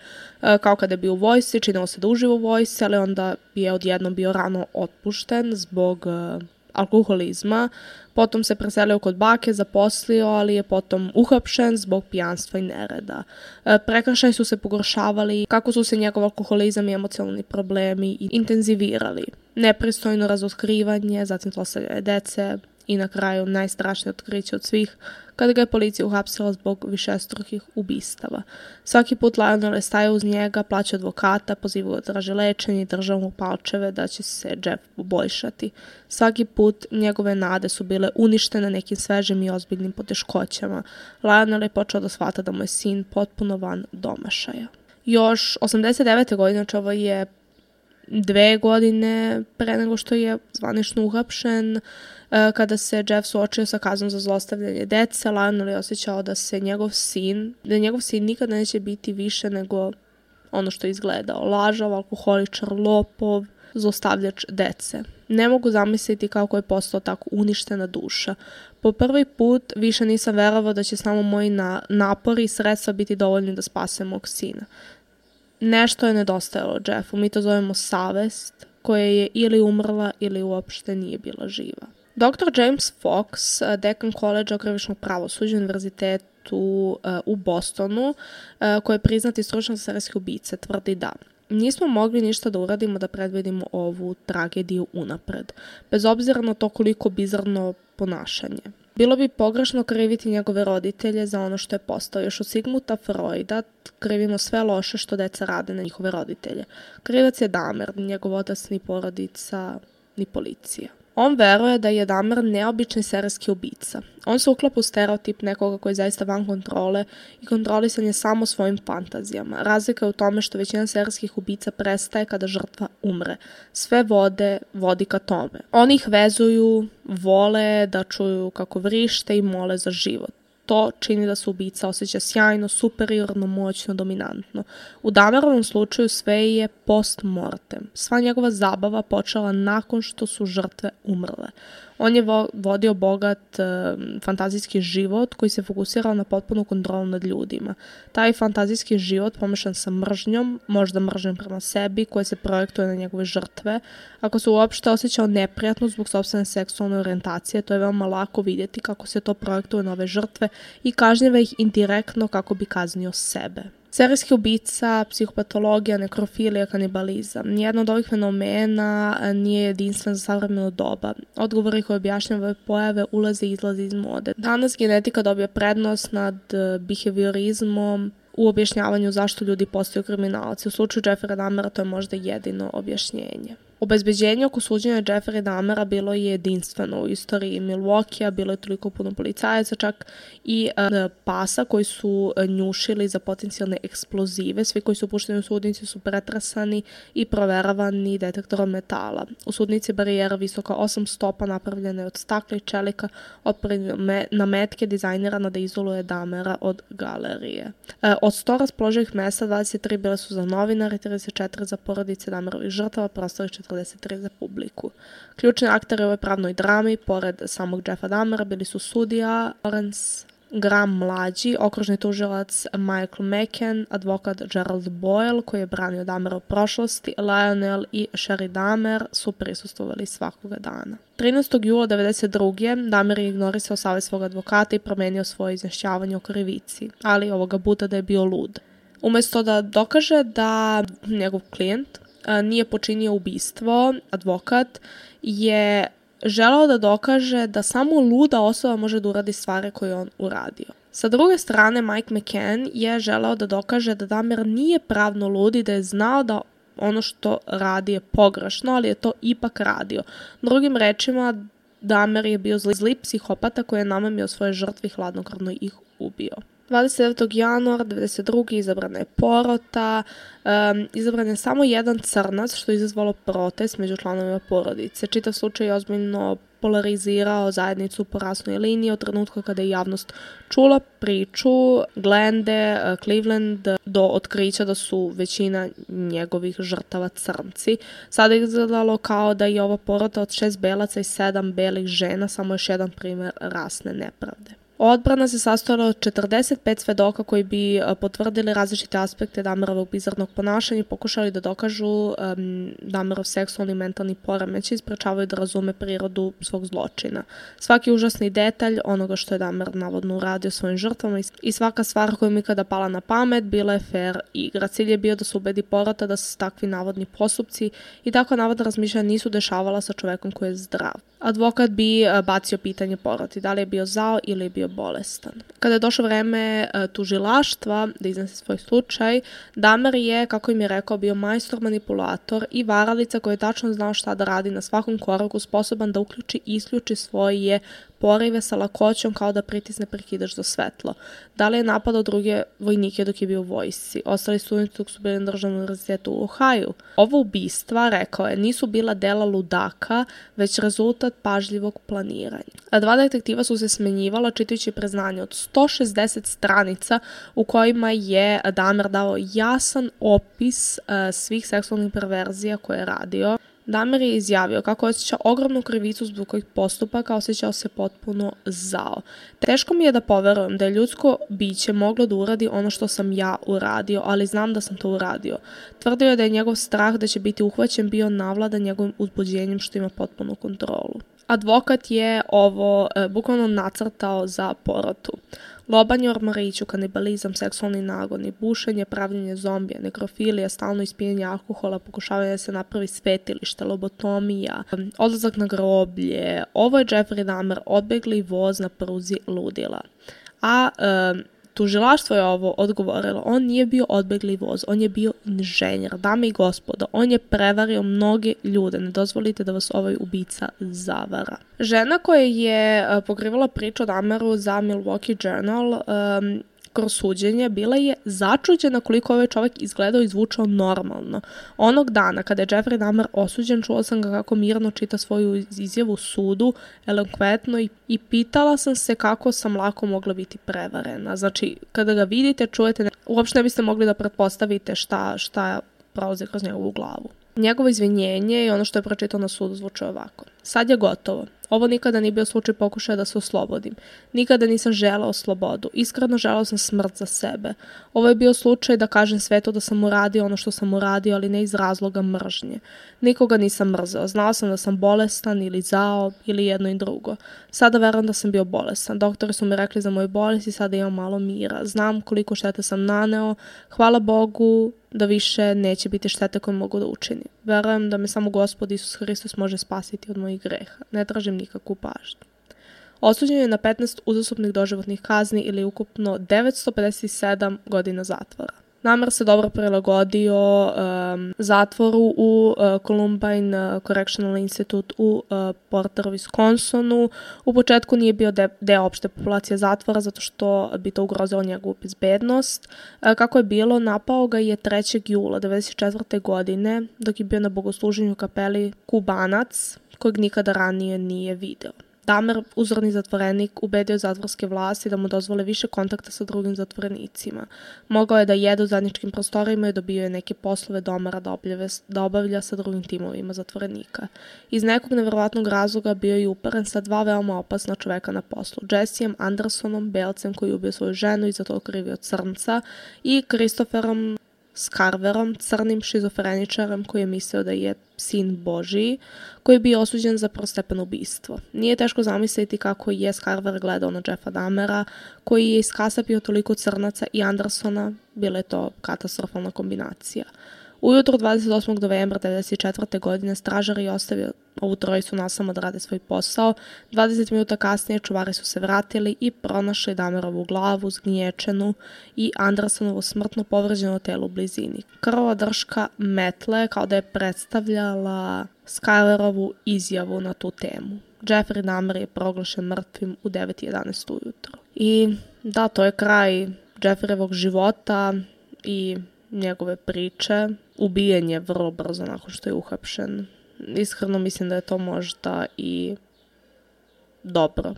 E, kao kada je bio u vojsi, činilo se da uživa u vojsi, ali onda je odjednom bio rano otpušten zbog e, alkoholizma, potom se preselio kod bake, zaposlio, ali je potom uhapšen zbog pijanstva i nereda. E, prekršaj su se pogoršavali, kako su se njegov alkoholizam i emocionalni problemi intenzivirali. Nepristojno razotkrivanje, zatim zlostavljanje dece, i na kraju najstrašnije otkriće od svih, kada ga je policija uhapsila zbog višestrukih ubistava. Svaki put Lionel je stajao uz njega, plaća advokata, pozivao da traže lečenje i držao mu palčeve da će se Jeff poboljšati. Svaki put njegove nade su bile uništene nekim svežim i ozbiljnim poteškoćama. Lionel je počeo da shvata da mu je sin potpuno van domašaja. Još 89. godine, ovo je dve godine pre nego što je zvanično uhapšen, E, kada se Jeff suočio sa kaznom za zlostavljanje dece, Lionel je osjećao da se njegov sin, da njegov sin nikada neće biti više nego ono što je izgledao, lažav, alkoholičar, lopov, zlostavljač dece. Ne mogu zamisliti kako je postao tako uništena duša. Po prvi put više nisam verovao da će samo moji na, napori i sredstva biti dovoljni da spase mog sina. Nešto je nedostajalo Jeffu, mi to zovemo savest, koja je ili umrla ili uopšte nije bila živa. Dr. James Fox, dekan koleđa krivičnog pravosuđa univerzitetu uh, u Bostonu, uh, koji je priznati stručnjak serijski ubice, tvrdi da nismo mogli ništa da uradimo da predvidimo ovu tragediju unapred, bez obzira na to koliko bizarno ponašanje. Bilo bi pogrešno kriviti njegove roditelje za ono što je postao. Još od Sigmuta Freuda krivimo sve loše što deca rade na njihove roditelje. Krivac je Damer, njegov otac ni porodica, ni policija. On veruje da je Damer neobični serijski ubica. On se uklapa u stereotip nekoga koji je zaista van kontrole i kontrolisan je samo svojim fantazijama. Razlika je u tome što većina serijskih ubica prestaje kada žrtva umre. Sve vode vodi ka tome. Oni ih vezuju, vole da čuju kako vrište i mole za život. To čini da se ubica osjeća sjajno, superiorno, moćno, dominantno. U Damerovom slučaju sve je post mortem. Sva njegova zabava počela nakon što su žrtve umrle. On je vo vodio bogat e, fantazijski život koji se fokusirao na potpunu kontrolu nad ljudima. Taj fantazijski život pomešan sa mržnjom, možda mržnjom prema sebi, koje se projektuje na njegove žrtve. Ako se uopšte osjećao neprijatno zbog sobstvene seksualne orijentacije, to je veoma lako vidjeti kako se to projektuje na ove žrtve i kažnjava ih indirektno kako bi kaznio sebe. Serijski ubica, psihopatologija, nekrofilija, kanibalizam. Nijedno od ovih fenomena nije jedinstven za savremeno doba. Odgovori koje objašnjava ove pojave ulaze i izlaze iz mode. Danas genetika dobija prednost nad e, behaviorizmom, u objašnjavanju zašto ljudi postaju kriminalci. U slučaju Jeffrey Dahmera to je možda jedino objašnjenje. Obezbeđenje oko suđenja Jeffrey Dahmera bilo je jedinstveno u istoriji Milwaukee-a, bilo je toliko puno policajaca, čak i uh, pasa koji su uh, njušili za potencijalne eksplozive. Svi koji su pušteni u sudnici su pretrasani i proveravani detektorom metala. U sudnici barijera visoka 8 stopa napravljena je od stakla i čelika otporena na metke dizajnirana da izoluje Dahmera od galerije. Uh, od 100 raspoloživih mesta 23 bile su za novinare, 34 za porodice Dahmerovih žrtava, prostali 43 za publiku. Ključni akteri ovoj pravnoj drami, pored samog Jeffa Dahmera, bili su sudija Lawrence Graham mlađi, okružni tužilac Michael McCann, advokat Gerald Boyle koji je branio Dahmera u prošlosti, Lionel i Sherry Dahmer su prisustovali svakoga dana. 13. jula 1992. Dahmer je ignorisao savjet svog advokata i promenio svoje izjašnjavanje o krivici, ali ovoga puta da je bio lud. Umesto da dokaže da njegov klijent nije počinio ubistvo, advokat je želeo da dokaže da samo luda osoba može da uradi stvari koje on uradio. Sa druge strane, Mike McCann je želeo da dokaže da Damer nije pravno ludi, da je znao da ono što radi je pogrešno, ali je to ipak radio. Drugim rečima, Damer je bio zli, zli psihopata koji je namamio svoje žrtvi hladnokrvno ih ubio. 29. januara 92. izabrana je porota, um, izabran je samo jedan crnac, što je izazvalo protest među članovima porodice. Čitav slučaj je ozbiljno polarizirao zajednicu po rasnoj liniji od trenutka kada je javnost čula priču Glende, Cleveland do otkrića da su većina njegovih žrtava crnci. Sada je izgledalo kao da je ova porota od šest belaca i sedam belih žena samo još jedan primer rasne nepravde. Odbrana se sastojala od 45 svedoka koji bi potvrdili različite aspekte Damerovog bizarnog ponašanja i pokušali da dokažu um, Damerov seksualni i mentalni poremeć i isprečavaju da razume prirodu svog zločina. Svaki užasni detalj onoga što je Damer navodno uradio svojim žrtvama i svaka stvar koja mi kada pala na pamet bila je fair igra. Cilj je bio da se ubedi porota da se takvi navodni postupci i tako navodna razmišljanja nisu dešavala sa čovekom koji je zdrav advokat bi e, bacio pitanje poroti, da li je bio zao ili je bio bolestan. Kada je došlo vreme e, tužilaštva da iznese svoj slučaj, Damer je, kako im je rekao, bio majstor manipulator i varalica koji je tačno znao šta da radi na svakom koraku, sposoban da uključi i isključi svoje porive sa lakoćom kao da pritisne prekidač za svetlo. Da li je napadao druge vojnike dok je bio u vojsci? Ostali studenti dok su bili na državnom univerzitetu u Ohaju? Ovo ubistva, rekao je, nisu bila dela ludaka, već rezultat pažljivog planiranja. A dva detektiva su se smenjivala čitajući preznanje od 160 stranica u kojima je Damer dao jasan opis uh, svih seksualnih perverzija koje je radio. Damer je izjavio kako osjeća ogromnu krivicu zbog kojih postupaka, osjećao se potpuno zao. Teško mi je da poverujem da je ljudsko biće moglo da uradi ono što sam ja uradio, ali znam da sam to uradio. Tvrdio je da je njegov strah da će biti uhvaćen bio navlada njegovim uzbuđenjem što ima potpunu kontrolu. Advokat je ovo e, bukvalno nacrtao za porotu. Lobanje ormariću, kanibalizam, seksualni nagoni, bušenje, pravljenje zombija, nekrofilija, stalno ispijenje alkohola, pokušavanje da se napravi svetilište, lobotomija, odlazak na groblje. Ovo je Jeffrey Dahmer, odbegli voz na pruzi ludila. A um, Tužilaštvo je ovo odgovorilo, on nije bio odbegli voz, on je bio inženjer, dame i gospodo, on je prevario mnoge ljude, ne dozvolite da vas ovaj ubica zavara. Žena koja je pokrivala priču o Dameru za Milwaukee Journal um, kroz suđenje bila je začuđena koliko ovaj čovjek izgledao i zvučao normalno. Onog dana kada je Jeffrey Dahmer osuđen, čula sam ga kako mirno čita svoju izjavu sudu, elokvetno i, i pitala sam se kako sam lako mogla biti prevarena. Znači, kada ga vidite, čujete, ne, uopšte ne biste mogli da pretpostavite šta, šta prolazi kroz njegovu glavu. Njegovo izvinjenje i ono što je pročitao na sudu zvuče ovako. Sad je gotovo. Ovo nikada nije bio slučaj pokušaja da se oslobodim. Nikada nisam želao slobodu. Iskreno želao sam smrt za sebe. Ovo je bio slučaj da kažem svetu da sam uradio ono što sam uradio, ali ne iz razloga mržnje. Nikoga nisam mrzeo. Znao sam da sam bolestan ili zao ili jedno i drugo. Sada verujem da sam bio bolestan. Doktori su mi rekli za moju bolest i sada imam malo mira. Znam koliko štete sam naneo. Hvala Bogu da više neće biti štete koje mogu da učinim. Verujem da me samo Gospod Isus Hristos može spasiti od mojih greha. Ne tražim nikakvu pažnju. Osuđen je na 15 uzastopnih doživotnih kazni ili ukupno 957 godina zatvora. Namer se dobro prilagodio um, zatvoru u uh, Columbine uh, Correctional Institute u uh, Porteru, Wisconsinu. U početku nije bio de deo opšte populacije zatvora zato što bi to ugrozilo njegovu bezbednost. Uh, kako je bilo, napao ga je 3. jula 1994. godine dok je bio na bogosluženju kapeli Kubanac kojeg nikada ranije nije video. Damer, uzorni zatvorenik, ubedio zatvorske vlasti da mu dozvole više kontakta sa drugim zatvorenicima. Mogao je da jede u zadnjičkim prostorima i dobio je neke poslove domara da, obljave, da obavlja sa drugim timovima zatvorenika. Iz nekog neverovatnog razloga bio je uperen sa dva veoma opasna čoveka na poslu. Jessijem Andersonom, belcem koji ubio svoju ženu i za to krivio crnca i Kristoferom Skarverom, crnim šizofreničarem koji je mislio da je sin Božiji, koji je bio osuđen za prostepeno ubistvo. Nije teško zamisliti kako je Skarver gledao na Jeffa Damera, koji je iskasapio toliko crnaca i Andersona, bila je to katastrofalna kombinacija. Ujutro 28. novembra 1994. godine stražar je ostavio ovu trojicu nasamo da rade svoj posao. 20 minuta kasnije čuvari su se vratili i pronašli Damerovu glavu zgnječenu i Andersonovo smrtno povređeno telo u blizini. Krvova drška metle kao da je predstavljala Skylerovu izjavu na tu temu. Jeffrey Dahmer je proglašen mrtvim u 9.11 ujutro. I da, to je kraj Jeffreyevog života i njegove priče. Ubijen je vrlo brzo nakon što je uhapšen. Iskreno mislim da je to možda i dobro.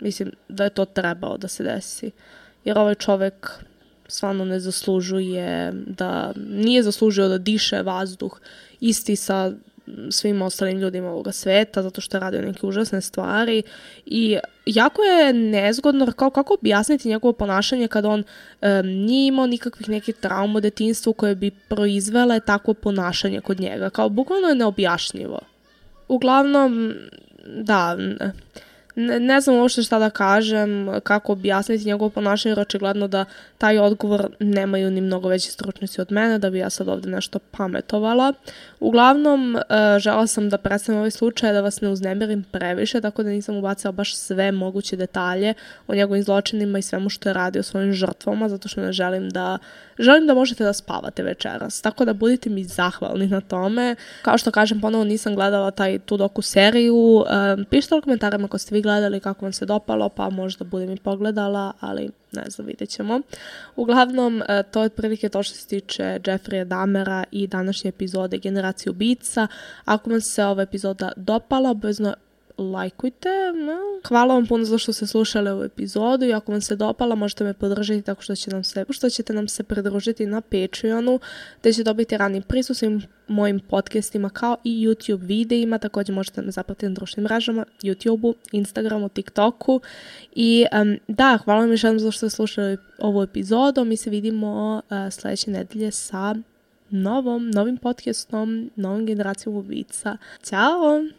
Mislim da je to trebao da se desi. Jer ovaj čovek stvarno ne zaslužuje da, nije zaslužio da diše vazduh isti sa svim ostalim ljudima ovoga sveta, zato što je radio neke užasne stvari i jako je nezgodno, kao kako objasniti njegovo ponašanje kada on um, nije imao nikakvih nekih trauma u detinstvu koje bi proizvele takvo ponašanje kod njega, kao bukvalno je neobjašnjivo. Uglavnom, da, ne, ne znam uopšte šta da kažem, kako objasniti njegovo ponašanje, jer očigledno da taj odgovor nemaju ni mnogo veći stručnici od mene, da bi ja sad ovde nešto pametovala. Uglavnom, e, žela sam da predstavim ovaj slučaj, da vas ne uznemirim previše, tako da nisam ubacila baš sve moguće detalje o njegovim zločinima i svemu što je radio svojim žrtvama, zato što ne želim da želim da možete da spavate večeras, tako da budite mi zahvalni na tome. Kao što kažem, ponovo nisam gledala taj tu doku seriju. Um, pišite u komentarima ako ste vi gledali kako vam se dopalo, pa možda budem i pogledala, ali ne znam, vidjet ćemo. Uglavnom, e, to je otprilike to što se tiče Jeffrey Damera i današnje epizode Generacije ubica. Ako vam se ova epizoda dopala, obvezno lajkujte. Hvala vam puno za što ste slušali ovu epizodu i ako vam se dopala možete me podržati tako što, će nam se, što ćete nam se pridružiti na Patreonu gde će dobiti rani prisus svim mojim podcastima kao i YouTube videima. Također možete me zapratiti na društvenim mrežama, YouTubeu, Instagramu, TikToku. I um, da, hvala vam još jednom za što ste slušali ovu epizodu. Mi se vidimo uh, sledeće nedelje sa novom, novim podcastom, novom generacijom ubica. Ćao!